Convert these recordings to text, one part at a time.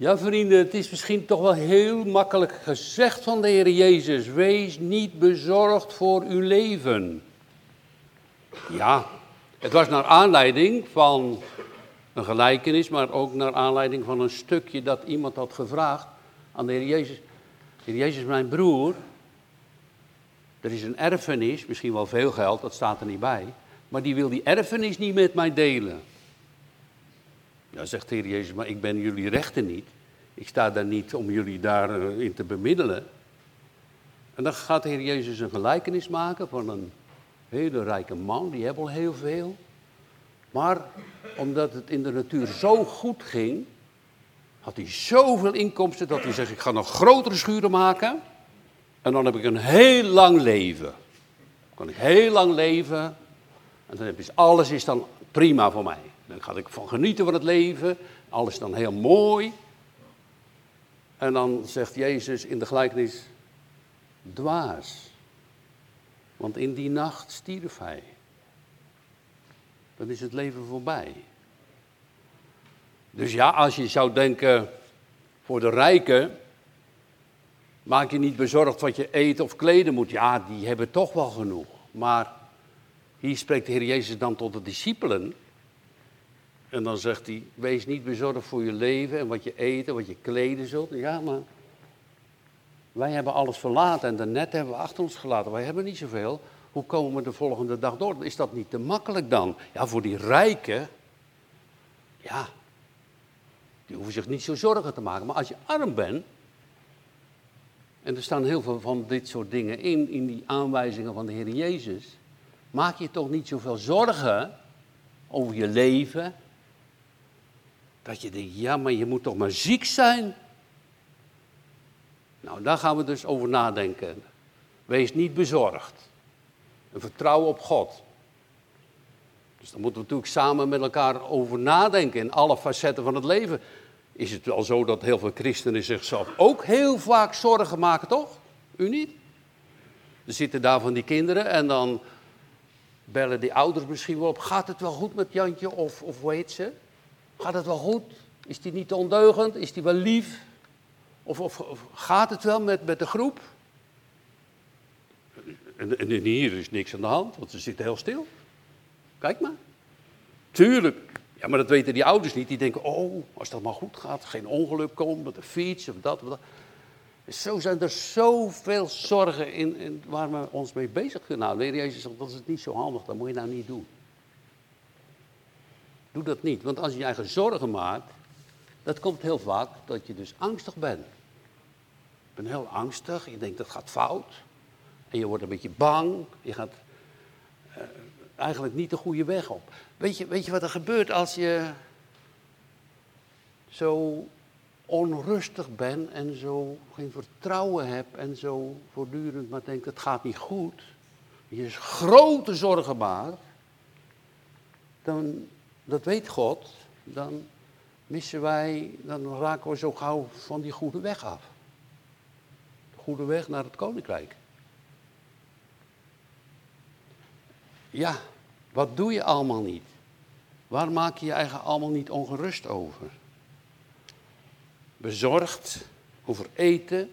Ja, vrienden, het is misschien toch wel heel makkelijk gezegd van de Heer Jezus. Wees niet bezorgd voor uw leven. Ja, het was naar aanleiding van een gelijkenis, maar ook naar aanleiding van een stukje dat iemand had gevraagd aan de Heer Jezus. Heer Jezus, mijn broer, er is een erfenis, misschien wel veel geld, dat staat er niet bij, maar die wil die erfenis niet met mij delen. Ja, zegt de Heer Jezus, maar ik ben jullie rechter niet. Ik sta daar niet om jullie daarin eh, te bemiddelen. En dan gaat de Heer Jezus een gelijkenis maken van een hele rijke man, die heeft al heel veel. Maar omdat het in de natuur zo goed ging, had hij zoveel inkomsten dat hij zegt, ik ga nog grotere schuren maken. En dan heb ik een heel lang leven. Dan kan ik heel lang leven. En dan ik, alles is dan prima voor mij. Dan ga ik van genieten van het leven. Alles dan heel mooi. En dan zegt Jezus in de gelijkenis, dwaas. Want in die nacht stierf hij. Dan is het leven voorbij. Dus ja, als je zou denken, voor de rijken, maak je niet bezorgd wat je eten of kleden moet. Ja, die hebben toch wel genoeg. Maar hier spreekt de Heer Jezus dan tot de discipelen. En dan zegt hij, wees niet bezorgd voor je leven en wat je eten, wat je kleden zult. Ja, maar wij hebben alles verlaten en de net hebben we achter ons gelaten. Wij hebben niet zoveel. Hoe komen we de volgende dag door? Is dat niet te makkelijk dan? Ja, voor die rijken, ja, die hoeven zich niet zo zorgen te maken. Maar als je arm bent, en er staan heel veel van dit soort dingen in, in die aanwijzingen van de Heer Jezus, maak je toch niet zoveel zorgen over je leven, dat je denkt, ja, maar je moet toch maar ziek zijn. Nou, daar gaan we dus over nadenken. Wees niet bezorgd. En vertrouw op God. Dus daar moeten we natuurlijk samen met elkaar over nadenken in alle facetten van het leven. Is het wel zo dat heel veel christenen zichzelf ook heel vaak zorgen maken, toch? U niet? Er zitten daar van die kinderen en dan bellen die ouders misschien wel op. Gaat het wel goed met Jantje of, of hoe heet ze? Gaat het wel goed? Is die niet ondeugend? Is die wel lief? Of, of, gaat het wel met, met de groep? En, en hier is niks aan de hand, want ze zitten heel stil. Kijk maar. Tuurlijk. Ja, maar dat weten die ouders niet. Die denken, oh, als dat maar goed gaat, geen ongeluk komt met de fiets of dat of dat. Zo zijn er zoveel zorgen in, in waar we ons mee bezig kunnen houden. Nou, Jezus zegt, dat is niet zo handig, dat moet je nou niet doen. Doe dat niet, want als je je eigen zorgen maakt, dat komt heel vaak dat je dus angstig bent. Je bent heel angstig, je denkt dat gaat fout. En je wordt een beetje bang, je gaat uh, eigenlijk niet de goede weg op. Weet je, weet je wat er gebeurt als je zo onrustig bent en zo geen vertrouwen hebt en zo voortdurend maar denkt het gaat niet goed. Je grote zorgen maakt, dan dat weet God, dan missen wij, dan raken we zo gauw van die goede weg af. De goede weg naar het koninkrijk. Ja, wat doe je allemaal niet? Waar maak je je eigen allemaal niet ongerust over? Bezorgd over eten,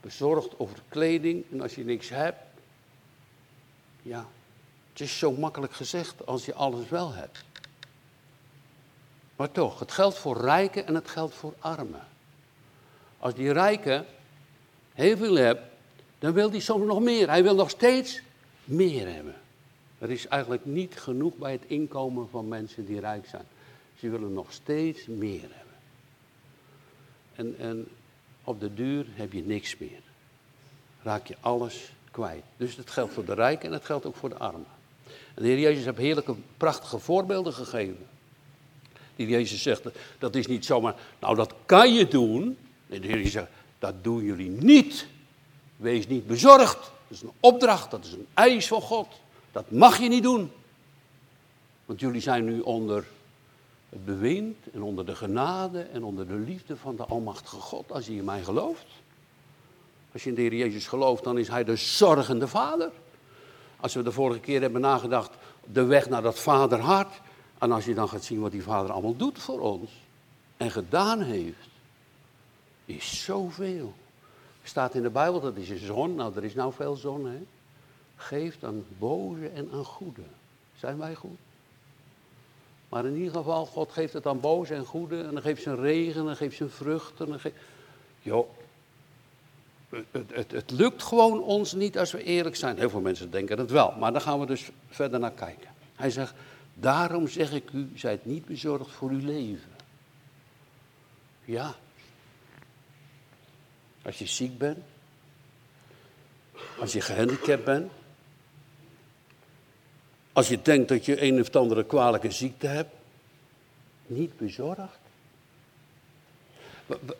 bezorgd over kleding en als je niks hebt. Ja, het is zo makkelijk gezegd als je alles wel hebt. Maar toch, het geldt voor rijken en het geldt voor armen. Als die rijke heel veel hebt, dan wil hij soms nog meer. Hij wil nog steeds meer hebben. Er is eigenlijk niet genoeg bij het inkomen van mensen die rijk zijn. Ze willen nog steeds meer hebben. En, en op de duur heb je niks meer. Raak je alles kwijt. Dus het geldt voor de rijken en het geldt ook voor de armen. En de Heer Jezus heeft heerlijke, prachtige voorbeelden gegeven die Jezus zegt, dat is niet zomaar, nou dat kan je doen. Nee, de Heer zegt, dat doen jullie niet. Wees niet bezorgd. Dat is een opdracht, dat is een eis van God. Dat mag je niet doen. Want jullie zijn nu onder het bewind en onder de genade en onder de liefde van de Almachtige God, als je in mij gelooft. Als je in de Heer Jezus gelooft, dan is Hij de zorgende Vader. Als we de vorige keer hebben nagedacht, de weg naar dat Vaderhart, en als je dan gaat zien wat die vader allemaal doet voor ons en gedaan heeft, is zoveel. Staat in de Bijbel, dat is een zon. Nou, er is nou veel zon, hè. Geeft aan boze en aan goede. Zijn wij goed? Maar in ieder geval, God geeft het aan boze en goede. En dan geeft zijn regen, en dan geeft zijn vruchten. En geeft... Jo, het, het, het, lukt gewoon ons niet als we eerlijk zijn. Heel veel mensen denken het wel, maar daar gaan we dus verder naar kijken. Hij zegt, daarom zeg ik u, zijt niet bezorgd voor uw leven. Ja. Als je ziek bent, als je gehandicapt bent, als je denkt dat je een of andere kwalijke ziekte hebt, niet bezorgd.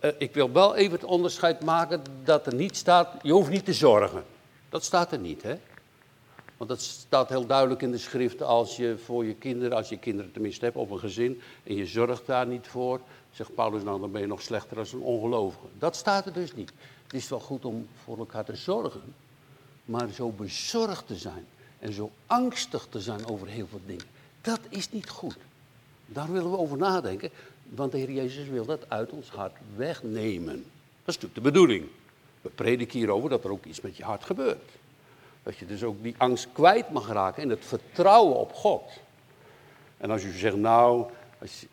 Eh, ik wil wel even het onderscheid maken dat er niet staat, je hoeft niet te zorgen. Dat staat er niet, hè? Want dat staat heel duidelijk in de schrift als je voor je kinderen, als je kinderen tenminste hebt of een gezin en je zorgt daar niet voor, zegt Paulus nou dan ben je nog slechter als een ongelovige. Dat staat er dus niet. Het is wel goed om voor elkaar te zorgen, maar zo bezorgd te zijn en zo angstig te zijn over heel veel dingen, dat is niet goed. Daar willen we over nadenken. Want de Heer Jezus wil dat uit ons hart wegnemen. Dat is natuurlijk de bedoeling. We prediken hierover dat er ook iets met je hart gebeurt. Dat je dus ook die angst kwijt mag raken en het vertrouwen op God. En als u zegt, nou, als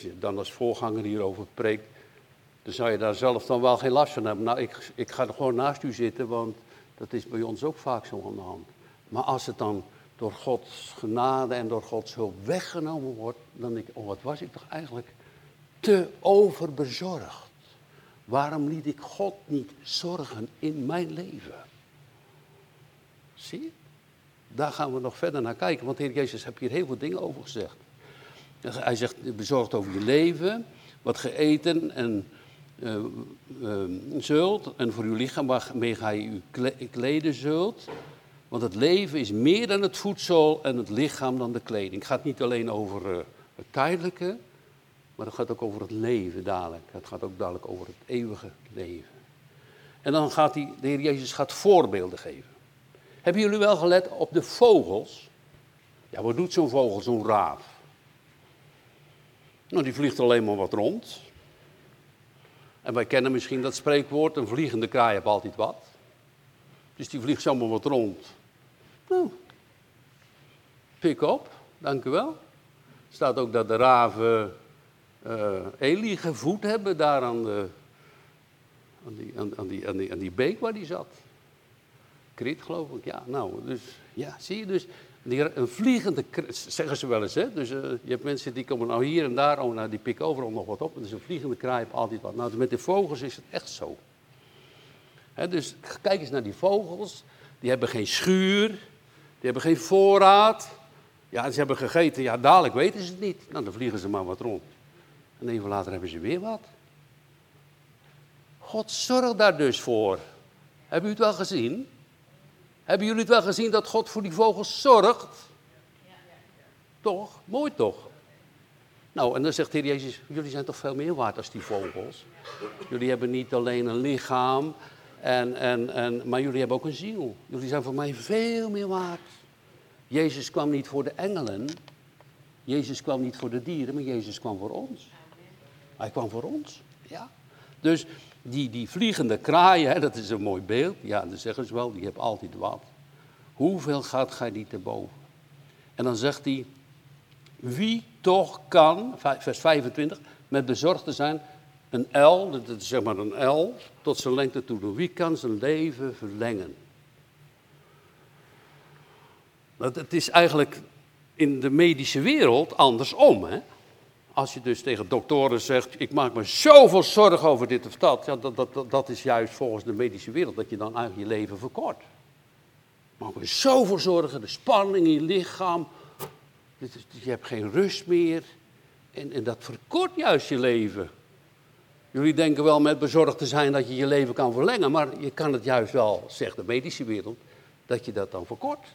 je, dan als voorganger hierover preekt, dan zou je daar zelf dan wel geen last van hebben. Nou, ik, ik ga er gewoon naast u zitten, want dat is bij ons ook vaak zo aan de hand. Maar als het dan door Gods genade en door Gods hulp weggenomen wordt, dan denk ik, oh wat was ik toch eigenlijk te overbezorgd. Waarom liet ik God niet zorgen in mijn leven? Zie je? Daar gaan we nog verder naar kijken, want de Heer Jezus heeft hier heel veel dingen over gezegd. Hij zegt, bezorgd over je leven, wat ge eten en uh, uh, zult, en voor uw lichaam waarmee gij u kleden zult. Want het leven is meer dan het voedsel en het lichaam dan de kleding. Het gaat niet alleen over uh, het tijdelijke, maar het gaat ook over het leven dadelijk. Het gaat ook dadelijk over het eeuwige leven. En dan gaat hij, de Heer Jezus gaat voorbeelden geven. Hebben jullie wel gelet op de vogels? Ja, wat doet zo'n vogel, zo'n raaf? Nou, die vliegt alleen maar wat rond. En wij kennen misschien dat spreekwoord, een vliegende kraai heeft altijd wat. Dus die vliegt zomaar wat rond. Nou, pik op, dank u wel. Staat ook dat de raven uh, Eli gevoed hebben daar aan, de, aan, die, die, aan, die, aan die beek waar die zat. Krit, geloof ik. Ja, nou, dus ja, zie je dus. Die, een vliegende, zeggen ze wel eens, hè. Dus uh, je hebt mensen die komen nou hier en daar, oh, nou, die pikken overal nog wat op. Dus een vliegende kraai heeft altijd wat. Nou, dus met de vogels is het echt zo. Hè, dus kijk eens naar die vogels. Die hebben geen schuur, die hebben geen voorraad. Ja, ze hebben gegeten, ja, dadelijk weten ze het niet. Nou, dan vliegen ze maar wat rond. En even later hebben ze weer wat. God zorgt daar dus voor. Hebben u het wel gezien? Hebben jullie het wel gezien dat God voor die vogels zorgt? Toch? Mooi toch? Nou, en dan zegt de Heer Jezus, jullie zijn toch veel meer waard als die vogels. Jullie hebben niet alleen een lichaam, en, en, en, maar jullie hebben ook een ziel. Jullie zijn voor mij veel meer waard. Jezus kwam niet voor de engelen. Jezus kwam niet voor de dieren, maar Jezus kwam voor ons. Hij kwam voor ons. Ja. Dus die, die vliegende kraaien, hè, dat is een mooi beeld. Ja, dan zeggen ze wel, die hebben altijd wat. Hoeveel gaat gij niet te boven? En dan zegt hij, wie toch kan, vers 25, met bezorgd zijn, een L, dat is zeg maar een L, tot zijn lengte toe doen. Wie kan zijn leven verlengen? Dat, het is eigenlijk in de medische wereld andersom. Hè? Als je dus tegen doktoren zegt, ik maak me zoveel zorgen over dit of dat, ja, dat, dat, dat is juist volgens de medische wereld dat je dan eigenlijk je leven verkort. Maak me zoveel zorgen, de spanning in je lichaam, je hebt geen rust meer en, en dat verkort juist je leven. Jullie denken wel met bezorgd te zijn dat je je leven kan verlengen, maar je kan het juist wel, zegt de medische wereld, dat je dat dan verkort.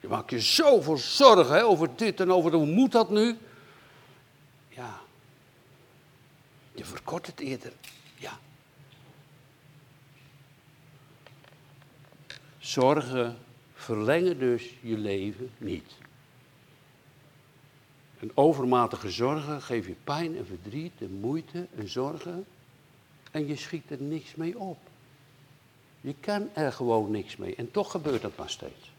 Je maakt je zoveel zorgen hè, over dit en over hoe moet dat nu? Ja. Je verkort het eerder. Ja. Zorgen verlengen dus je leven niet. Een overmatige zorgen geeft je pijn en verdriet en moeite en zorgen. En je schiet er niks mee op. Je kan er gewoon niks mee. En toch gebeurt dat maar steeds.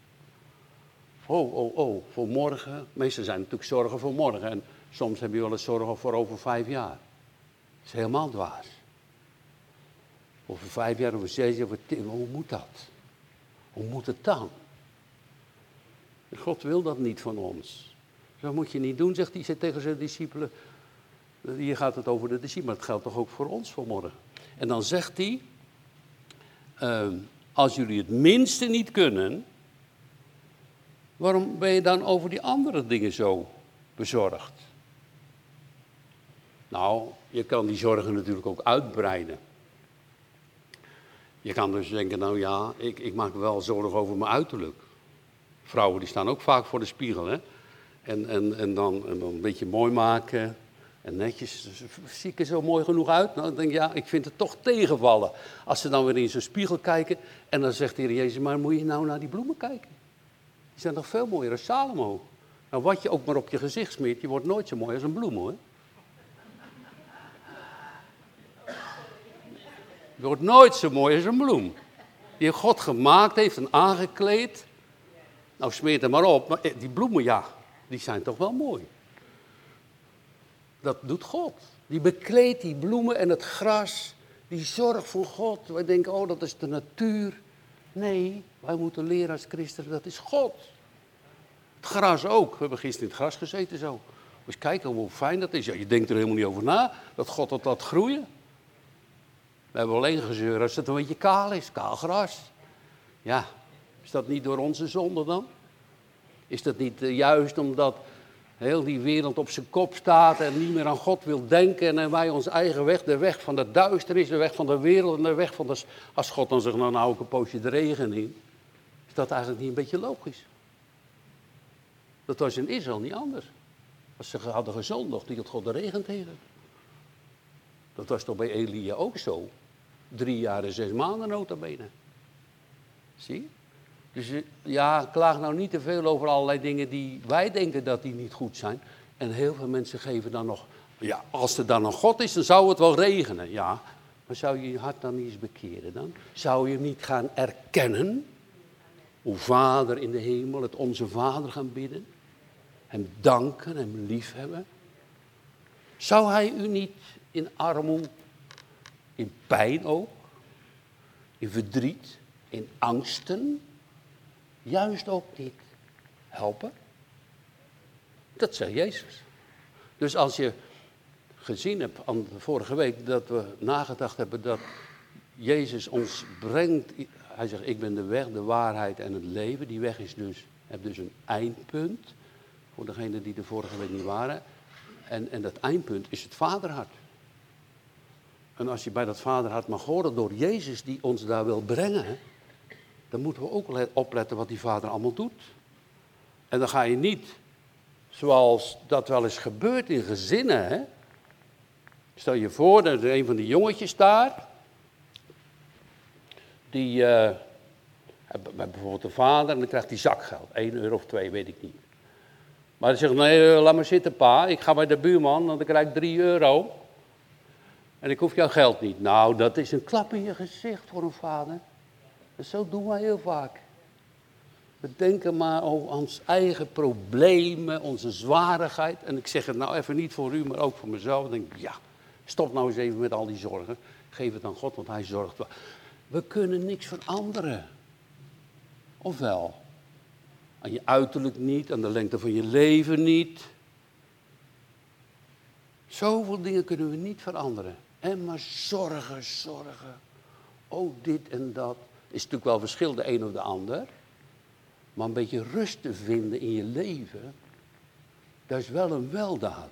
Oh, oh, oh, voor morgen. Meestal zijn natuurlijk zorgen voor morgen. En soms heb je wel eens zorgen voor over vijf jaar. Dat is helemaal dwaas. Over vijf jaar, over zes jaar. Hoe moet dat? Hoe moet het dan? God wil dat niet van ons. Dat moet je niet doen, zegt hij tegen zijn discipelen. Hier gaat het over de discipelen, maar het geldt toch ook voor ons vanmorgen. En dan zegt hij, uh, als jullie het minste niet kunnen, waarom ben je dan over die andere dingen zo bezorgd? Nou, je kan die zorgen natuurlijk ook uitbreiden. Je kan dus denken, nou ja, ik, ik maak wel zorgen over mijn uiterlijk. Vrouwen die staan ook vaak voor de spiegel, hè. En, en, en, dan, en dan een beetje mooi maken. En netjes, zie ik er zo mooi genoeg uit? Nou, dan denk ik, ja, ik vind het toch tegenvallen. Als ze dan weer in zo'n spiegel kijken en dan zegt de Heer Jezus, maar moet je nou naar die bloemen kijken? Die zijn nog veel mooier dan Salomo. Nou, wat je ook maar op je gezicht smeert, je wordt nooit zo mooi als een bloem, hoor. Je wordt nooit zo mooi als een bloem. Die God gemaakt heeft en aangekleed. Nou, smeert er maar op. Maar eh, die bloemen, ja, die zijn toch wel mooi. Dat doet God. Die bekleedt die bloemen en het gras. Die zorgt voor God. Wij denken, oh, dat is de natuur. Nee, wij moeten leren als christenen, dat is God. Het gras ook. We hebben gisteren in het gras gezeten zo. Eens kijken hoe fijn dat is. Ja, je denkt er helemaal niet over na, dat God dat laat groeien. We hebben alleen gezeur als het een beetje kaal is, kaal gras. Ja, is dat niet door onze zonde dan? Is dat niet eh, juist omdat heel die wereld op zijn kop staat en niet meer aan God wil denken en wij ons eigen weg, de weg van de duisternis, de weg van de wereld en de weg van de... Als God dan zegt, nou nou ook een poosje de regen in, is dat eigenlijk niet een beetje logisch? Dat was in Israël niet anders. Als ze hadden gezondigd, die had God de regen tegen. Dat was toch bij Elia ook zo? Drie jaar en zes maanden nota bene. Zie? Dus eh, ja, klaag nou niet te veel over allerlei dingen die wij denken dat die niet goed zijn. En heel veel mensen geven dan nog, ja, als er dan een God is, dan zou het wel regenen. Ja, maar zou je je hart dan niet eens bekeren dan? Zou je niet gaan erkennen? Uw Vader in de hemel, het onze Vader gaan bidden? Hem danken, hem liefhebben? Zou hij u niet in armoede, in pijn ook, in verdriet, in angsten, juist ook niet helpen? Dat zegt Jezus. Dus als je gezien hebt aan vorige week dat we nagedacht hebben dat Jezus ons brengt. Hij zegt, ik ben de weg, de waarheid en het leven. Die weg is dus, heeft dus een eindpunt. Voor degenen die de vorige week niet waren. En, en dat eindpunt is het vaderhart. En als je bij dat vaderhart mag horen door Jezus die ons daar wil brengen, dan moeten we ook opletten wat die vader allemaal doet. En dan ga je niet, zoals dat wel eens gebeurt in gezinnen, hè? Stel je voor dat er een van die jongetjes daar, die uh, bijvoorbeeld een vader en dan krijgt hij zakgeld, 1 euro of 2, weet ik niet. Maar hij zegt, nee, eh, laat maar zitten pa, ik ga bij de buurman, dan krijg ik 3 euro. En ik hoef jouw geld niet. Nou, dat is een klap in je gezicht voor een vader. En zo doen wij heel vaak. We denken maar over ons eigen problemen, onze zwarigheid. En ik zeg het nou even niet voor u, maar ook voor mezelf. Ik denk, ja, stop nou eens even met al die zorgen. Geef het aan God, want Hij zorgt wel. We kunnen niks veranderen. Of wel? Aan je uiterlijk niet, aan de lengte van je leven niet. Zoveel dingen kunnen we niet veranderen. En maar zorgen, zorgen. Oh, dit en dat. Is natuurlijk wel verschil de een of de ander. Maar een beetje rust te vinden in je leven, dat is wel een weldaad.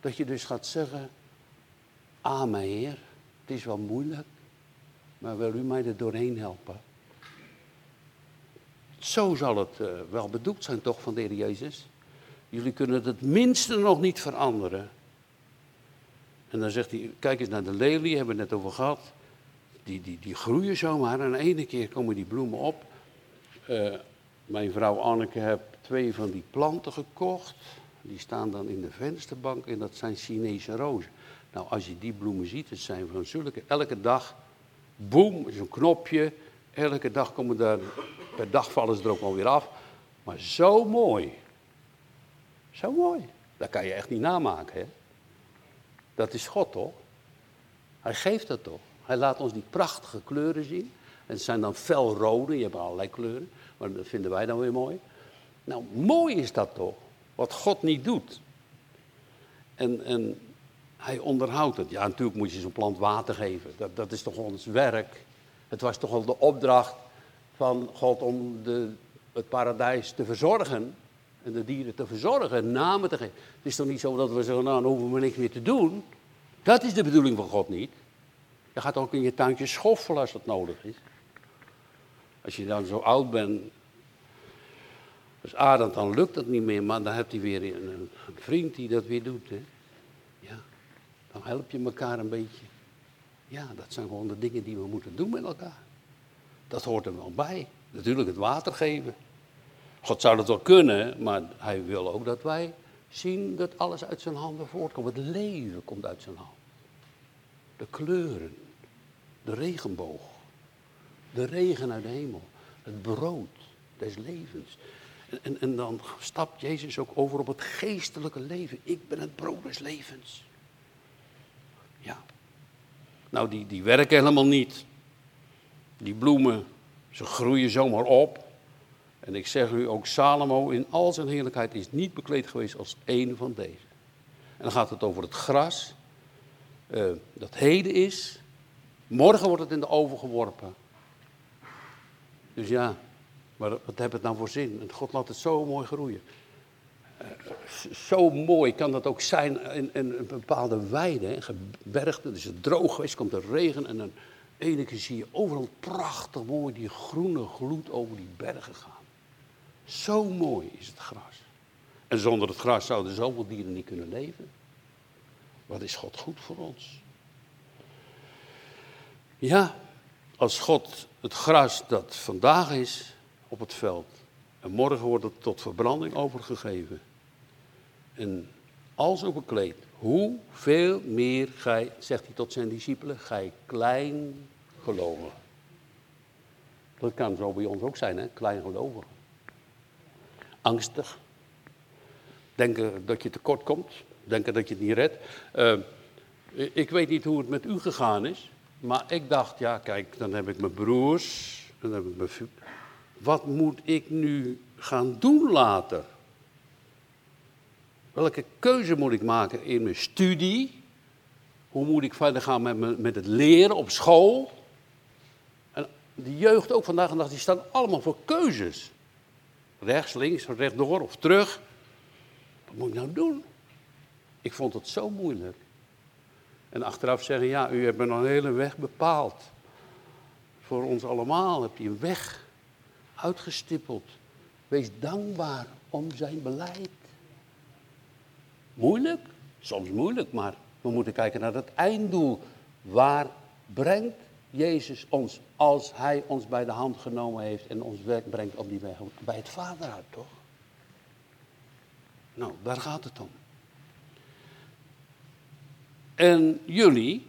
Dat je dus gaat zeggen, Amen Heer, het is wel moeilijk, maar wil u mij er doorheen helpen? Zo zal het uh, wel bedoeld zijn toch van de Heer Jezus. Jullie kunnen het minste nog niet veranderen. En dan zegt hij, kijk eens naar de lelie, hebben we het net over gehad. Die, die, die groeien zomaar en ene keer komen die bloemen op. Uh, mijn vrouw Anneke heeft twee van die planten gekocht. Die staan dan in de vensterbank en dat zijn Chinese rozen. Nou, als je die bloemen ziet, het zijn van zulke, elke dag, boem, zo'n knopje. Elke dag komen daar, per dag vallen ze er ook alweer af. Maar zo mooi. Zo mooi. Dat kan je echt niet namaken, hè. Dat is God, toch? Hij geeft dat toch? Hij laat ons die prachtige kleuren zien. En het zijn dan felrode, je hebt allerlei kleuren. Maar dat vinden wij dan weer mooi. Nou, mooi is dat toch? Wat God niet doet. En, en hij onderhoudt het. Ja, natuurlijk moet je zo'n plant water geven. Dat, dat is toch ons werk. Het was toch al de opdracht van God om de, het paradijs te verzorgen. En de dieren te verzorgen, namen te geven. Het is toch niet zo dat we zeggen, nou, dan hoeven we niks meer te doen. Dat is de bedoeling van God niet. Je gaat ook in je tuintje schoffelen als dat nodig is. Als je dan zo oud bent, als Adam, dan lukt dat niet meer, maar dan heb je weer een, een, vriend die dat weer doet. Hè? Ja, dan help je elkaar een beetje. Ja, dat zijn gewoon de dingen die we moeten doen met elkaar. Dat hoort er wel bij. Natuurlijk het water geven. God zou dat wel kunnen, maar hij wil ook dat wij zien dat alles uit zijn handen voortkomt. Het leven komt uit zijn hand. De kleuren, de regenboog, de regen uit de hemel, het brood des levens. En, en, en, dan stapt Jezus ook over op het geestelijke leven. Ik ben het brood des levens. Ja. Nou, die, die werken helemaal niet. Die bloemen, ze groeien zomaar op. En ik zeg u, ook Salomo in al zijn heerlijkheid is niet bekleed geweest als een van deze. En dan gaat het over het gras, uh, dat heden is. Morgen wordt het in de oven geworpen. Dus ja, maar wat heeft het nou voor zin? En God laat het zo mooi groeien. Uh, zo mooi kan dat ook zijn in, in een bepaalde weide, een gebergte. Dus het droog geweest, komt er regen en dan ene keer zie je overal prachtig mooi die groene gloed over die bergen gaan. Zo mooi is het gras. En zonder het gras zouden zoveel dieren niet kunnen leven. Wat is God goed voor ons? Ja, als God het gras dat vandaag is op het veld en morgen wordt het tot verbranding overgegeven en als ook bekleed, hoeveel meer gij, zegt hij tot zijn discipelen, gij klein geloven. Dat kan zo bij ons ook zijn, hè, klein geloven angstig. Denken dat je tekort komt. Denken dat je het niet redt. Uh, ik weet niet hoe het met u gegaan is. Maar ik dacht, ja kijk, dan heb ik mijn broers. Dan heb ik mijn... Wat moet ik nu gaan doen later? Welke keuze moet ik maken in mijn studie? Hoe moet ik verder gaan met, met het leren op school? En de jeugd ook vandaag en dag, die staan allemaal voor keuzes. Rechts, links, rechtdoor of terug. Wat moet ik nou doen? Ik vond het zo moeilijk. En achteraf zeggen, ja, u hebt nog een hele weg bepaald. Voor ons allemaal heb je een weg uitgestippeld. Wees dankbaar om zijn beleid. Moeilijk? Soms moeilijk, maar we moeten kijken naar het einddoel. Waar brengt Jezus ons, als Hij ons bij de hand genomen heeft en ons werk brengt op die weg, bij het Vader uit, toch? Nou, daar gaat het om. En jullie,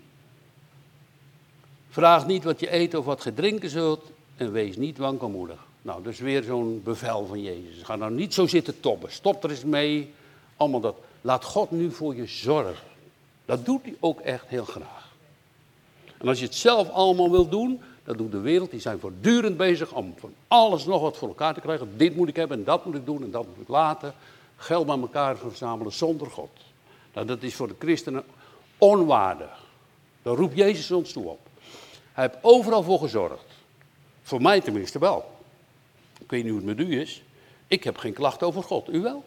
vraag niet wat je eet of wat je drinken zult en wees niet wankelmoedig. Nou, is weer zo'n bevel van Jezus. Ga nou niet zo zitten toppen. Stop er eens mee. Allemaal dat. Laat God nu voor je zorgen. Dat doet hij ook echt heel graag. En als je het zelf allemaal wil doen, dat doet de wereld. Die zijn voortdurend bezig om van alles nog wat voor elkaar te krijgen. Dit moet ik hebben en dat moet ik doen en dat moet ik laten. Geld bij elkaar verzamelen zonder God. Nou, dat is voor de christenen onwaardig. Daar roept Jezus ons toe op. Hij heeft overal voor gezorgd. Voor mij tenminste wel. Ik weet niet hoe het met u is. Ik heb geen klacht over God. U wel?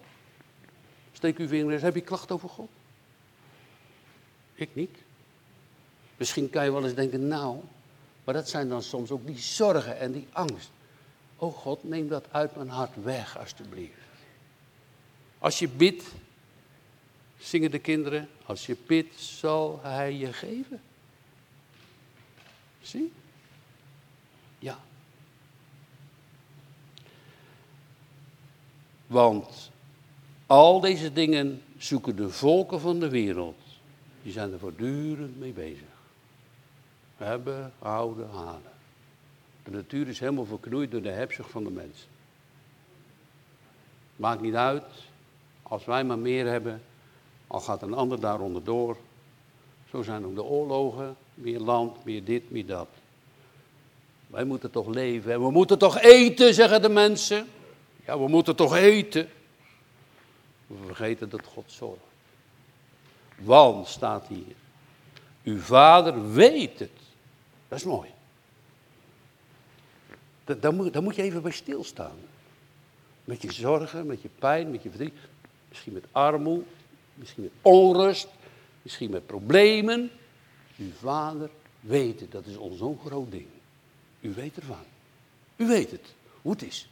Steek uw vinger eens. Heb je klacht over God? Ik niet. Misschien kan je wel eens denken, nou, maar dat zijn dan soms ook die zorgen en die angst. Oh God, neem dat uit mijn hart weg, alstublieft. Als je bidt, zingen de kinderen, als je bidt, zal hij je geven. Zie? Ja. Want al deze dingen zoeken de volken van de wereld Die zijn er voortdurend mee bezig. Hebben, houden, halen. De natuur is helemaal verknoeid door de hebzucht van de mens. Maakt niet uit. Als wij maar meer hebben, al gaat een ander daaronder door. Zo zijn ook de oorlogen. Meer land, meer dit, meer dat. Wij moeten toch leven en we moeten toch eten, zeggen de mensen. Ja, we moeten toch eten. We vergeten dat God zorgt. Want, staat hier, uw vader weet het. Dat is mooi. Daar moet, moet je even bij stilstaan. Met je zorgen, met je pijn, met je verdriet. Misschien met armoede, misschien met onrust, misschien met problemen. Uw vader weet het. Dat is ons zo'n groot ding. U weet ervan. U weet het, hoe het is.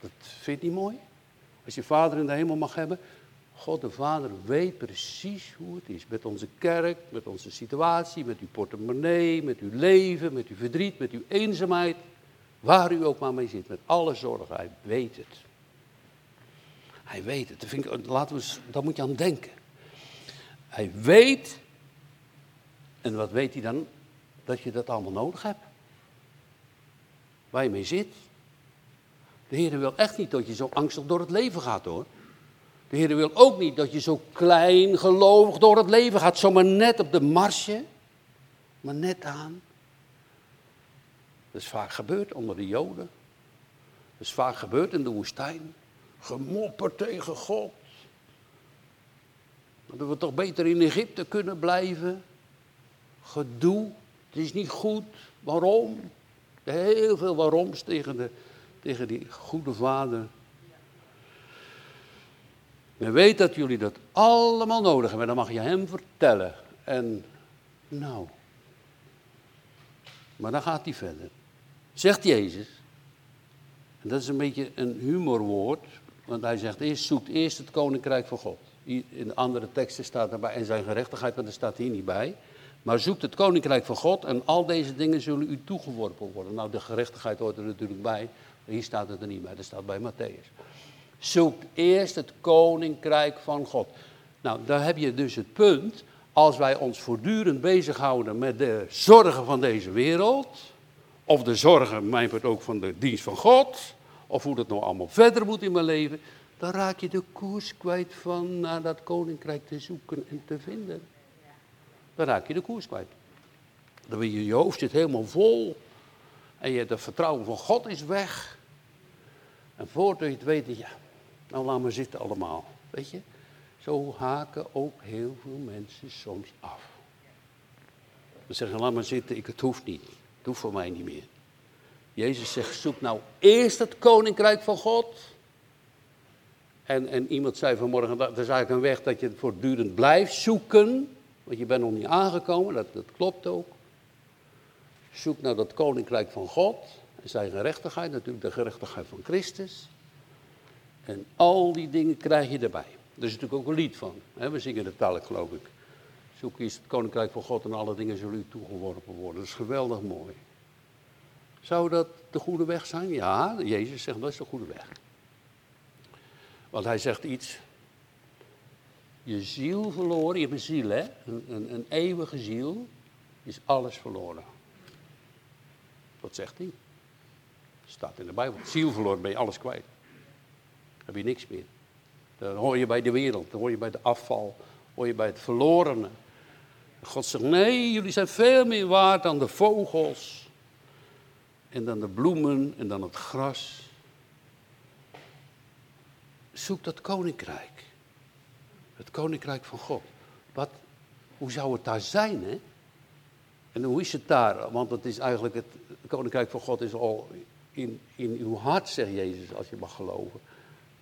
Dat vind je niet mooi? Als je vader in de hemel mag hebben. God de Vader weet precies hoe het is. Met onze kerk, met onze situatie, met uw portemonnee, met uw leven, met uw verdriet, met uw eenzaamheid. Waar u ook maar mee zit, met alle zorgen. Hij weet het. Hij weet het. vind ik, laten we, daar moet je aan denken. Hij weet. En wat weet hij dan? Dat je dat allemaal nodig hebt. Waar je mee zit. De Heer wil echt niet dat je zo angstig door het leven gaat hoor. De Heer wil ook niet dat je zo klein gelovig door het leven gaat. Zomaar net op de marsje. Maar net aan. Dat is vaak gebeurd onder de Joden. Dat is vaak gebeurd in de woestijn. Gemopperd tegen God. Dat we toch beter in Egypte kunnen blijven. Gedoe. Het is niet goed. Waarom? Heel veel waaroms tegen, de, tegen die goede vader. Men weet dat jullie dat allemaal nodig hebben. Dan mag je hem vertellen. En nou. Maar dan gaat hij verder. Zegt Jezus. En dat is een beetje een humorwoord. Want hij zegt eerst, zoekt eerst het koninkrijk van God. In de andere teksten staat erbij en zijn gerechtigheid, maar dat staat hier niet bij. Maar zoekt het koninkrijk van God en al deze dingen zullen u toegeworpen worden. Nou, de gerechtigheid hoort er natuurlijk bij. Hier staat het er niet bij, dat staat bij Matthäus. Zoekt eerst het koninkrijk van God. Nou, daar heb je dus het punt. Als wij ons voortdurend bezighouden met de zorgen van deze wereld. Of de zorgen, mijn part ook van de dienst van God. Of hoe dat nou allemaal verder moet in mijn leven. Dan raak je de koers kwijt van naar dat koninkrijk te zoeken en te vinden dan raak je de koers kwijt. Dan ben je, je hoofd zit helemaal vol. En je, het vertrouwen van God is weg. En voordat je het weet, ja, nou laat maar zitten allemaal. Weet je, zo haken ook heel veel mensen soms af. Ze zeggen, laat maar zitten, ik, het hoeft niet. Het hoeft voor mij niet meer. Jezus zegt, zoek nou eerst het koninkrijk van God. En, en iemand zei vanmorgen, dat is eigenlijk een weg dat je voortdurend blijft zoeken. Want je bent nog niet aangekomen, dat, dat klopt ook. Zoek naar dat koninkrijk van God en zijn gerechtigheid, natuurlijk de gerechtigheid van Christus. En al die dingen krijg je erbij. Er is natuurlijk ook een lied van. Hè? We zingen het dadelijk, geloof ik. Zoek eens het koninkrijk van God en alle dingen zullen u toegeworpen worden. Dat is geweldig mooi. Zou dat de goede weg zijn? Ja, Jezus zegt dat is de goede weg. Want hij zegt iets je ziel verloren, je hebt een ziel hè, een, een, een eeuwige ziel, is alles verloren. Wat zegt hij? Staat in de Bijbel. Ziel verloren ben je alles kwijt. Heb je niks meer. Dan hoor je bij de wereld, dan hoor je bij de afval, hoor je bij het verlorene. God zegt, nee, jullie zijn veel meer waard dan de vogels. En dan de bloemen en dan het gras. Zoek dat koninkrijk. Het koninkrijk van God. Wat, hoe zou het daar zijn, hè? En hoe is het daar? Want het is eigenlijk het, koninkrijk van God is al in, in uw hart, zegt Jezus, als je mag geloven.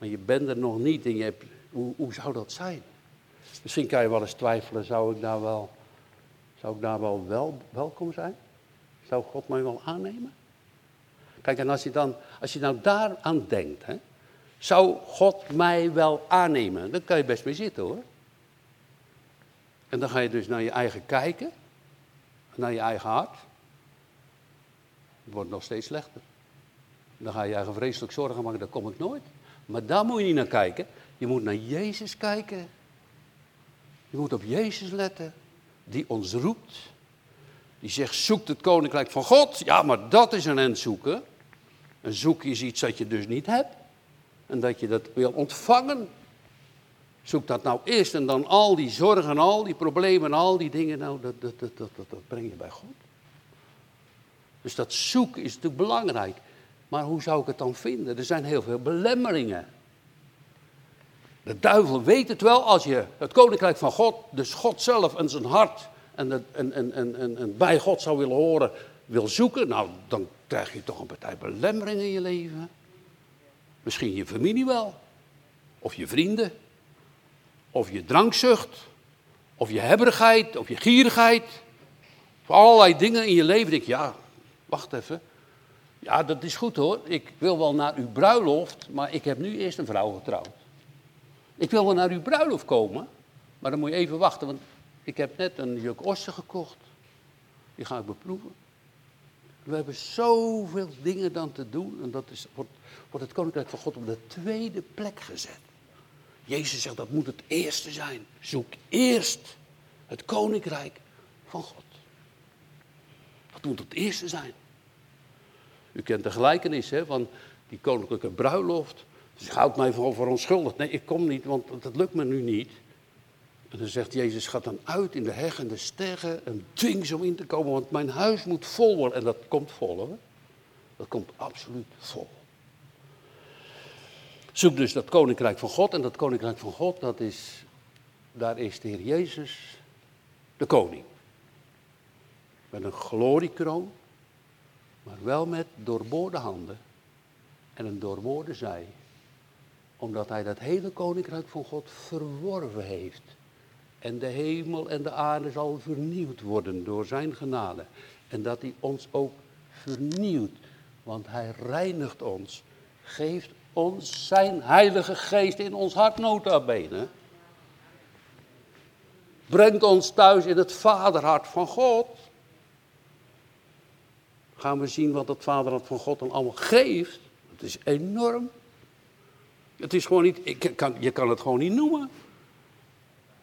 Maar je bent er nog niet en je hebt, hoe, hoe zou dat zijn? Misschien kan je wel eens twijfelen, zou ik daar wel, zou ik daar wel, wel welkom zijn? Zou God mij wel aannemen? Kijk, en als je dan, als je nou daaraan denkt, hè, zou God mij wel aannemen? Daar kan je best mee zitten hoor. En dan ga je dus naar je eigen kijken, naar je eigen hart. Het wordt nog steeds slechter. Dan ga je eigen vreselijk zorgen maken, daar kom ik nooit. Maar daar moet je niet naar kijken. Je moet naar Jezus kijken. Je moet op Jezus letten, die ons roept. Die zegt, zoek het koninkrijk van God. Ja, maar dat is een end zoeken. Een zoek is iets dat je dus niet hebt. En dat je dat wil ontvangen. Zoek dat nou eerst en dan al die zorgen, al die problemen, al die dingen, nou, dat, dat, dat, dat, dat breng je bij God. Dus dat zoeken is natuurlijk belangrijk. Maar hoe zou ik het dan vinden? Er zijn heel veel belemmeringen. De duivel weet het wel, als je het koninkrijk van God, dus God zelf en zijn hart en, en, en, en, en bij God zou willen horen, wil zoeken, nou dan krijg je toch een partij belemmeringen in je leven. Misschien je familie wel, of je vrienden, of je drankzucht, of je hebberigheid, of je gierigheid. Voor allerlei dingen in je leven denk je, ja, wacht even. Ja, dat is goed hoor. Ik wil wel naar uw bruiloft, maar ik heb nu eerst een vrouw getrouwd. Ik wil wel naar uw bruiloft komen, maar dan moet je even wachten, want ik heb net een juk ossen gekocht. Die ga ik beproeven. We hebben zoveel dingen dan te doen en dat is, wordt, wordt het koninkrijk van God op de tweede plek gezet. Jezus zegt dat moet het eerste zijn. Zoek eerst het koninkrijk van God. Dat moet het eerste zijn. U kent de gelijkenis hè, van die koninklijke bruiloft. Dus houdt mij voor onschuldig. Nee, ik kom niet, want dat lukt me nu niet. En dan zegt Jezus, ga dan uit in de heg en de sterren en dwing ze om in te komen, want mijn huis moet vol worden. En dat komt vol hoor. Dat komt absoluut vol. Zoek dus dat koninkrijk van God. En dat koninkrijk van God, dat is, daar is de Heer Jezus de koning. Met een gloriekroon, maar wel met doorboorde handen en een doorboorde zij. Omdat hij dat hele koninkrijk van God verworven heeft. En de hemel en de aarde zal vernieuwd worden door zijn genade. En dat hij ons ook vernieuwt. Want hij reinigt ons, geeft ons zijn heilige geest in ons hart nota bene. Brengt ons thuis in het vaderhart van God. Gaan we zien wat het vaderhart van God dan allemaal geeft. Het is enorm. Het is gewoon niet, ik kan, je kan het gewoon niet noemen.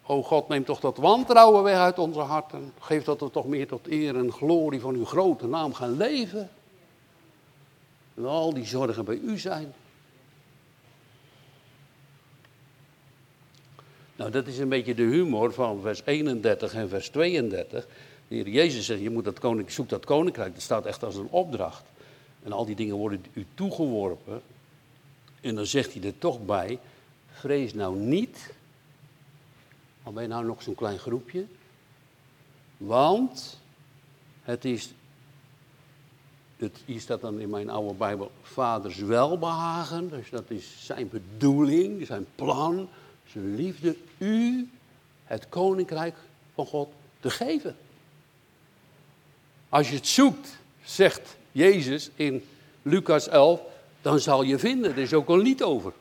O God, neem toch dat wantrouwen weg uit onze harten. Geef dat we toch meer tot eer en glorie van uw grote naam gaan leven. En al die zorgen bij u zijn. Nou, dat is een beetje de humor van vers 31 en vers 32. De Heer Jezus zegt, je moet dat koninkrijk, zoek dat koninkrijk. Dat staat echt als een opdracht. En al die dingen worden u toegeworpen. En dan zegt hij er toch bij, vrees nou niet, al ben je nou nog zo'n klein groepje, want het is, het, hier staat dan in mijn oude Bijbel, vaders welbehagen, dus dat is zijn bedoeling, zijn plan, zijn liefde, u het koninkrijk van God te geven. Als je het zoekt, zegt Jezus in Lucas 11, dan zal je vinden. Er is ook een lied over.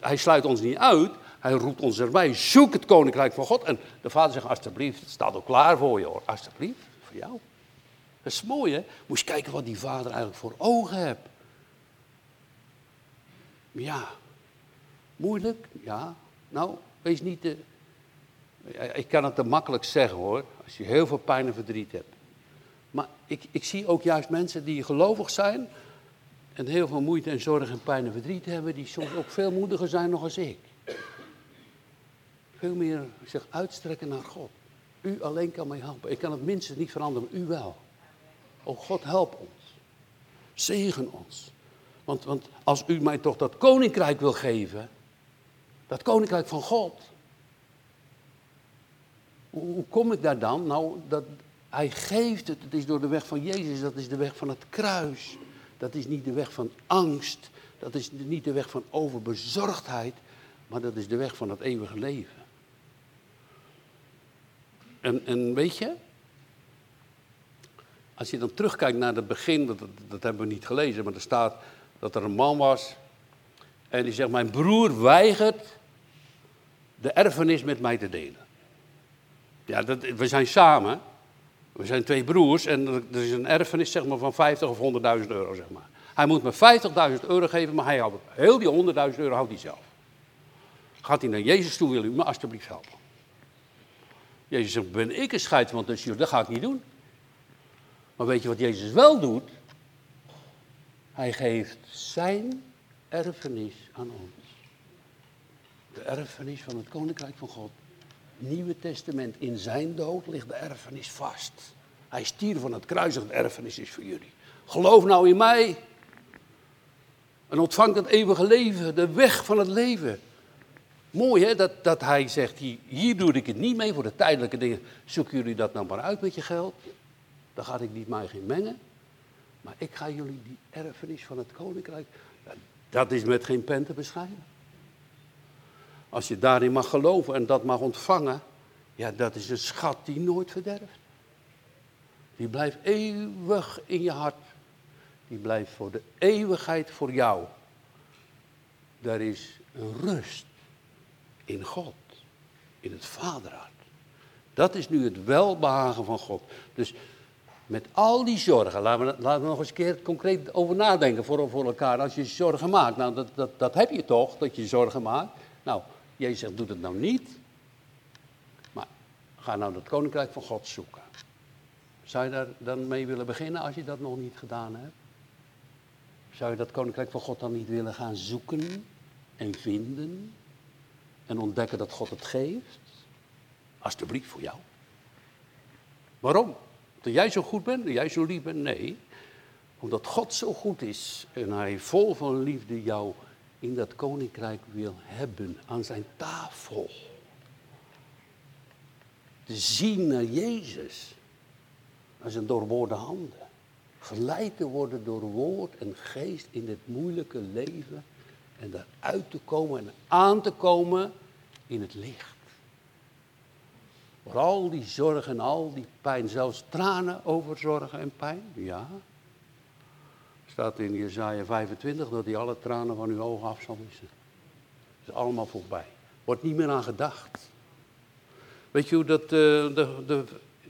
Hij sluit ons niet uit, hij roept ons erbij. Zoek het koninkrijk van God. En de vader zegt, alsjeblieft, het staat ook klaar voor je hoor. Alsjeblieft, voor jou. Dat is mooi hè. Moet je kijken wat die vader eigenlijk voor ogen heeft. Ja, Moeilijk? Ja. Nou, wees niet te... Ik kan het te makkelijk zeggen hoor, als je heel veel pijn en verdriet hebt. Maar ik, ik zie ook juist mensen die gelovig zijn en heel veel moeite en zorg en pijn en verdriet hebben, die soms ook veel moediger zijn nog als ik. Veel meer zich uitstrekken naar God. U alleen kan mij helpen. Ik kan het minstens niet veranderen, u wel. Oh God, help ons. Zegen ons. Want, want als u mij toch dat koninkrijk wil geven, dat koninkrijk van God. Hoe, kom ik daar dan? Nou, dat, hij geeft het. Het is door de weg van Jezus. Dat is de weg van het kruis. Dat is niet de weg van angst. Dat is niet de weg van overbezorgdheid. Maar dat is de weg van het eeuwige leven. En, en weet je, als je dan terugkijkt naar het begin, dat, dat, hebben we niet gelezen, maar er staat dat er een man was. En die zegt: Mijn broer weigert de erfenis met mij te delen. Ja, dat, we zijn samen. We zijn twee broers en er is een erfenis zeg maar, van 50 of 100.000 euro. Zeg maar. Hij moet me 50.000 euro geven, maar hij houdt, heel die 100.000 euro houdt hij zelf. Gaat hij naar Jezus toe, wil u me alsjeblieft helpen? Jezus zegt, ben ik een scheidsman tussen jullie? Dat ga ik niet doen. Maar weet je wat Jezus wel doet? Hij geeft zijn erfenis aan ons. De erfenis van het Koninkrijk van God. Nieuwe Testament, in zijn dood ligt de erfenis vast. Hij stierf van het kruis de erfenis is voor jullie. Geloof nou in mij. En ontvang het eeuwige leven, de weg van het leven. Mooi hè, dat, dat hij zegt, hier, hier doe ik het niet mee voor de tijdelijke dingen. Zoeken jullie dat nou maar uit met je geld. Dan ga ik niet mij geen mengen. Maar ik ga jullie die erfenis van het koninkrijk, dat is met geen pen te beschrijven. Als je daarin mag geloven en dat mag ontvangen, ja, dat is een schat die nooit verderft. Die blijft eeuwig in je hart. Die blijft voor de eeuwigheid voor jou. Daar is een rust in God, in het Vaderhart. Dat is nu het welbehagen van God. Dus met al die zorgen, laten we, laten we nog eens een keer concreet over nadenken voor, voor elkaar. Als je zorgen maakt, nou dat, dat, dat heb je toch, dat je zorgen maakt. Nou, Jezus zegt, doe het nou niet. Maar ga nou het koninkrijk van God zoeken. Zou je daar dan mee willen beginnen als je dat nog niet gedaan hebt? Zou je dat koninkrijk van God dan niet willen gaan zoeken en vinden? En ontdekken dat God het geeft? Alsjeblieft voor jou. Waarom? Dat jij zo goed bent, dat jij zo lief bent? Nee. Omdat God zo goed is en hij vol van liefde jou in dat koninkrijk wil hebben, aan zijn tafel. Te zien naar Jezus, als een doorboorde handen. Geleid te worden door woord en geest in het moeilijke leven. En daaruit te komen en aan te komen in het licht. Voor al die zorg en al die pijn, zelfs tranen over zorgen en pijn, ja. Staat in Jezaja 25 dat hij alle tranen van uw ogen af zal wissen. Is allemaal voorbij. Wordt niet meer aan gedacht. Weet je hoe dat, uh, de, de,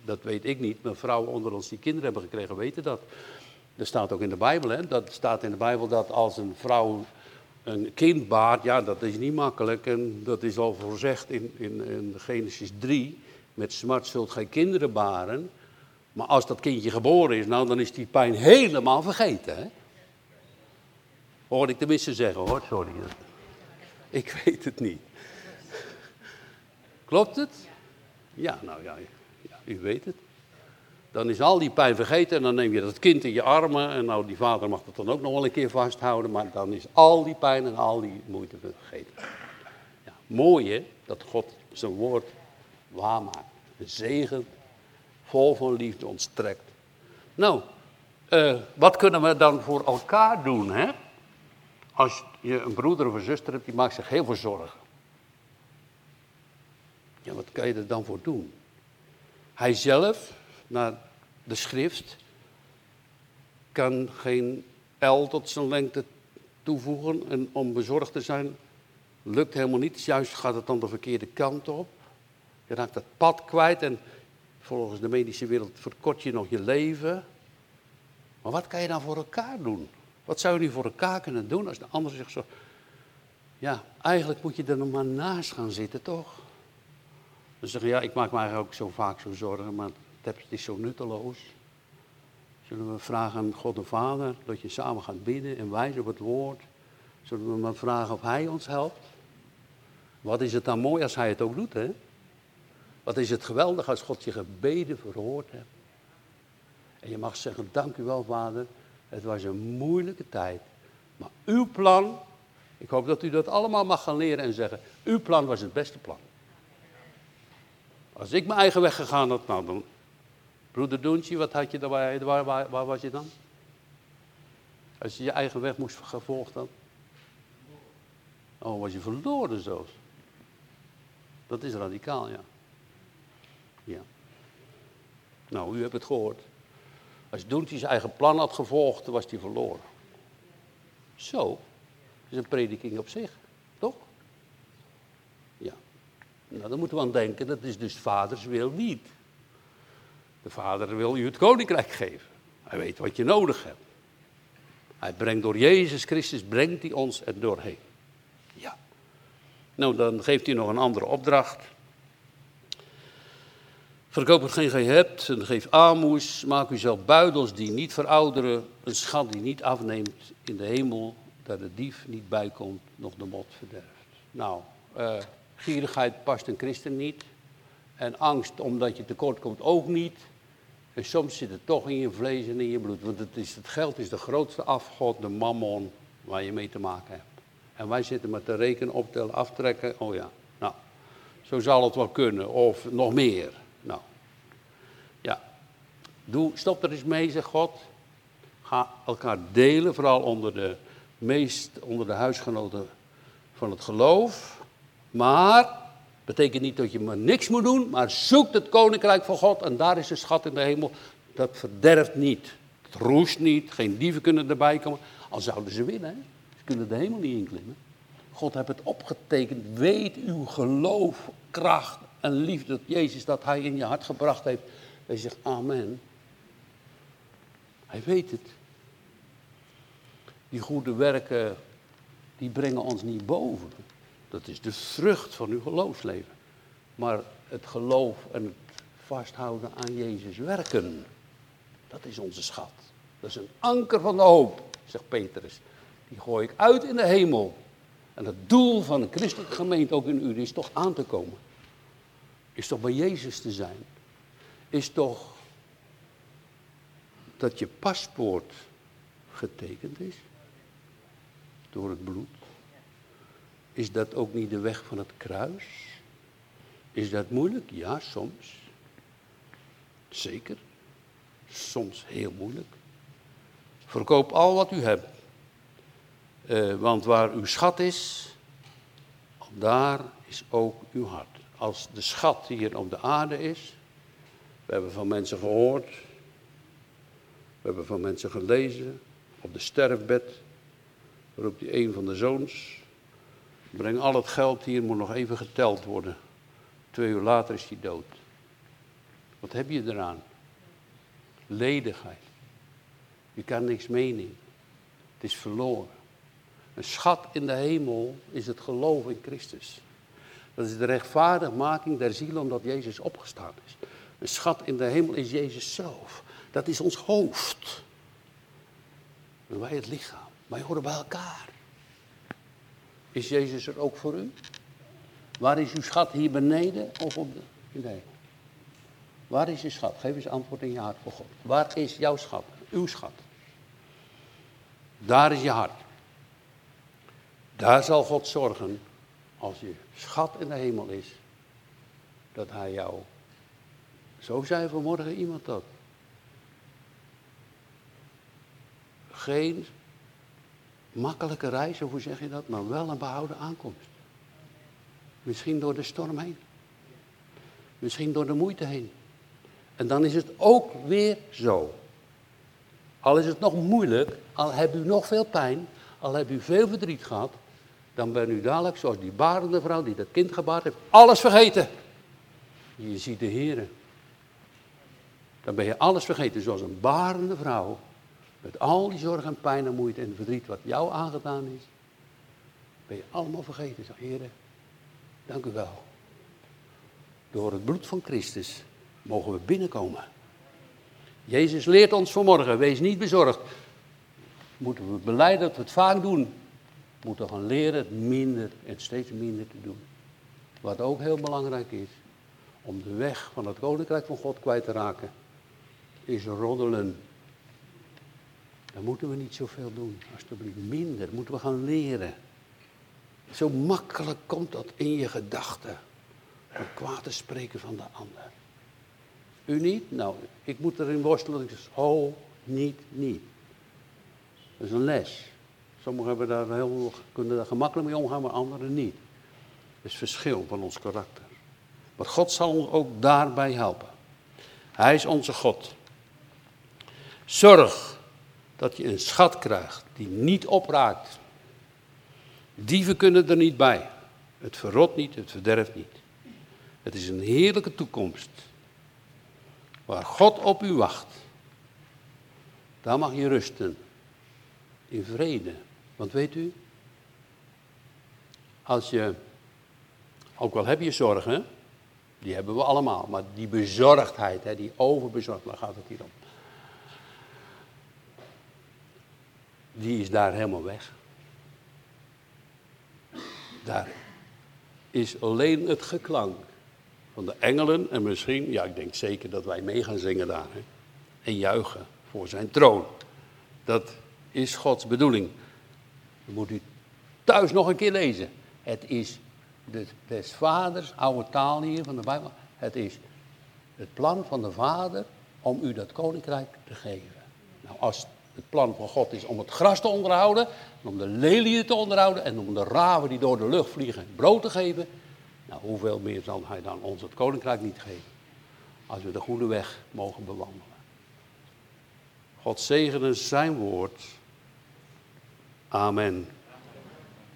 dat weet ik niet, maar vrouwen onder ons die kinderen hebben gekregen weten dat. Dat staat ook in de Bijbel, hè? Dat staat in de Bijbel dat als een vrouw een kind baart, ja, dat is niet makkelijk. En dat is al voorzegd in, in, in Genesis 3. Met smart zult gij kinderen baren. Maar als dat kindje geboren is, nou, dan is die pijn helemaal vergeten. Hè? Hoor ik tenminste zeggen hoor, sorry. Ik weet het niet. Klopt het? Ja, nou ja, ja, u weet het. Dan is al die pijn vergeten en dan neem je dat kind in je armen. En nou, die vader mag dat dan ook nog wel een keer vasthouden. Maar dan is al die pijn en al die moeite vergeten. Ja, mooi hè, dat God zijn woord waarmaakt. Zegen, vol van liefde ontstrekt. Nou, uh, wat kunnen we dan voor elkaar doen hè? Als je een broeder of een zuster hebt, die maakt zich heel veel zorgen. Ja, wat kan je er dan voor doen? Hij zelf, naar de schrift, kan geen L tot zijn lengte toevoegen en om bezorgd te zijn, lukt helemaal niet. Juist gaat het dan de verkeerde kant op. Je raakt het pad kwijt en volgens de medische wereld verkort je nog je leven. Maar wat kan je dan voor elkaar doen? Wat zou je nu voor elkaar kunnen doen als de ander zich zo. Ja, eigenlijk moet je er nog maar naast gaan zitten, toch? Dan zeggen ja, ik maak me eigenlijk ook zo vaak zo zorgen, maar het is zo nutteloos. Zullen we vragen aan God de Vader dat je samen gaat bidden en wijzen op het woord? Zullen we maar vragen of Hij ons helpt? Wat is het dan mooi als Hij het ook doet, hè? Wat is het geweldig als God je gebeden verhoord hebt. En je mag zeggen, dank u wel, Vader, het was een moeilijke tijd. Maar uw plan, ik hoop dat u dat allemaal mag gaan leren en zeggen, uw plan was het beste plan. Als ik mijn eigen weg gegaan had, nou dan, broeder Doentje, wat had je daarbij, waar, waar, waar was je dan? Als je je eigen weg moest gevolgd had. Oh, was je verloren zelfs. Dat is radicaal, ja. Ja. Nou, u hebt het gehoord. Als Doentje zijn eigen plan had gevolgd, was hij verloren. Zo, is een prediking op zich, toch? Ja. Nou, dan moeten we aan denken, dat is dus vaders wil niet. De vader wil u het koninkrijk geven. Hij weet wat je nodig hebt. Hij brengt door Jezus Christus, brengt hij ons er doorheen. Ja. Nou, dan geeft hij nog een andere opdracht. Verkoop hetgeen gij hebt en geef aamoes. Maak u zelf buidels die niet verouderen. Een schat die niet afneemt in de hemel. Dat de dief niet bijkomt, nog de mot verderft. Nou, uh, gierigheid past een christen niet. En angst omdat je tekort komt ook niet. En soms zit het toch in je vlees en in je bloed. Want het, is, het geld is de grootste afgod, de mammon, waar je mee te maken hebt. En wij zitten met te rekenen, optellen, aftrekken. Oh ja, nou, zo zal het wel kunnen. Of nog meer. Nou, ja. Doe, stop er eens mee, zegt God. Ga elkaar delen, vooral onder de meest, onder de huisgenoten van het geloof. Maar, betekent niet dat je maar niks moet doen, maar zoek het koninkrijk van God en daar is de schat in de hemel. Dat verderft niet. Het roest niet, geen dieven kunnen erbij komen. Al zouden ze winnen, ze kunnen de hemel niet inklimmen. God heeft het opgetekend. Weet uw geloof, kracht en liefde dat Jezus dat hij in je hart gebracht heeft. Hij zegt amen. Hij weet het. Die goede werken, die brengen ons niet boven. Dat is de vrucht van uw geloofsleven. Maar het geloof en het vasthouden aan Jezus werken, dat is onze schat. Dat is een anker van de hoop, zegt Petrus. Die gooi ik uit in de hemel. En het doel van een christelijke gemeente, ook in u, is toch aan te komen. Is toch bij Jezus te zijn. Is toch dat je paspoort getekend is. Door het bloed. Is dat ook niet de weg van het kruis? Is dat moeilijk? Ja, soms. Zeker. Soms heel moeilijk. Verkoop al wat u hebt. Uh, want waar uw schat is, daar is ook uw hart. Als de schat hier op de aarde is, we hebben van mensen gehoord, we hebben van mensen gelezen, op de sterfbed roept hij een van de zoons, breng al het geld hier, moet nog even geteld worden. Twee uur later is hij dood. Wat heb je eraan? Ledigheid. Je kan niks meenemen. Het is verloren. Een schat in de hemel is het geloof in Christus. Dat is de rechtvaardigmaking der ziel omdat Jezus opgestaan is. Een schat in de hemel is Jezus zelf. Dat is ons hoofd. En wij het lichaam. Wij horen bij elkaar. Is Jezus er ook voor u? Waar is uw schat hier beneden of op de, in de hemel? Waar is je schat? Geef eens antwoord in je hart voor God. Waar is jouw schat? Uw schat. Daar is je hart. Daar zal God zorgen, als je schat in de hemel is, dat hij jou. Zo zei vanmorgen iemand dat. Geen makkelijke reis, hoe zeg je dat, maar wel een behouden aankomst. Misschien door de storm heen. Misschien door de moeite heen. En dan is het ook weer zo. Al is het nog moeilijk, al hebt u nog veel pijn, al hebt u veel verdriet gehad, dan ben u dadelijk zoals die barende vrouw die dat kind gebaard heeft, alles vergeten. Je ziet de Heer. Dan ben je alles vergeten, zoals een barende vrouw. Met al die zorg en pijn en moeite en verdriet wat jou aangedaan is. Ben je allemaal vergeten. Zeg, Heer, dank u wel. Door het bloed van Christus mogen we binnenkomen. Jezus leert ons vanmorgen, wees niet bezorgd. Moeten we beleiden dat we het vaak doen moeten gaan leren het minder en steeds minder te doen. Wat ook heel belangrijk is, om de weg van het koninkrijk van God kwijt te raken, is roddelen. Dan moeten we niet zoveel doen, alsjeblieft. Minder, moeten we gaan leren. Zo makkelijk komt dat in je gedachten. Om kwaad te spreken van de ander. U niet? Nou, ik moet erin worstelen. Ik zeg, oh, niet, niet. Dat is een les. Sommigen hebben daar heel, kunnen daar gemakkelijk mee omgaan, maar anderen niet. Het is verschil van ons karakter. Maar God zal ons ook daarbij helpen. Hij is onze God. Zorg dat je een schat krijgt die niet opraakt. Dieven kunnen er niet bij. Het verrot niet, het verderft niet. Het is een heerlijke toekomst. Waar God op u wacht. Daar mag je rusten. In vrede. Want weet u, als je Ook al heb je zorgen, die hebben we allemaal. Maar die bezorgdheid, hè, die overbezorgd, daar gaat het hier om. Die is daar helemaal weg. Daar is alleen het geklank van de engelen en misschien, ja ik denk zeker dat wij mee gaan zingen daar. Hè, en juichen voor zijn troon. Dat is Gods bedoeling. Dat moet u thuis nog een keer lezen. Het is de, des vaders, oude taal hier van de Bijbel. Het is het plan van de vader om u dat koninkrijk te geven. Nou, als het plan van God is om het gras te onderhouden, om de leliën te onderhouden en om de raven die door de lucht vliegen brood te geven, nou, hoeveel meer zal hij dan ons het koninkrijk niet geven? Als we de goede weg mogen bewandelen. God zegene zijn woord. Amen.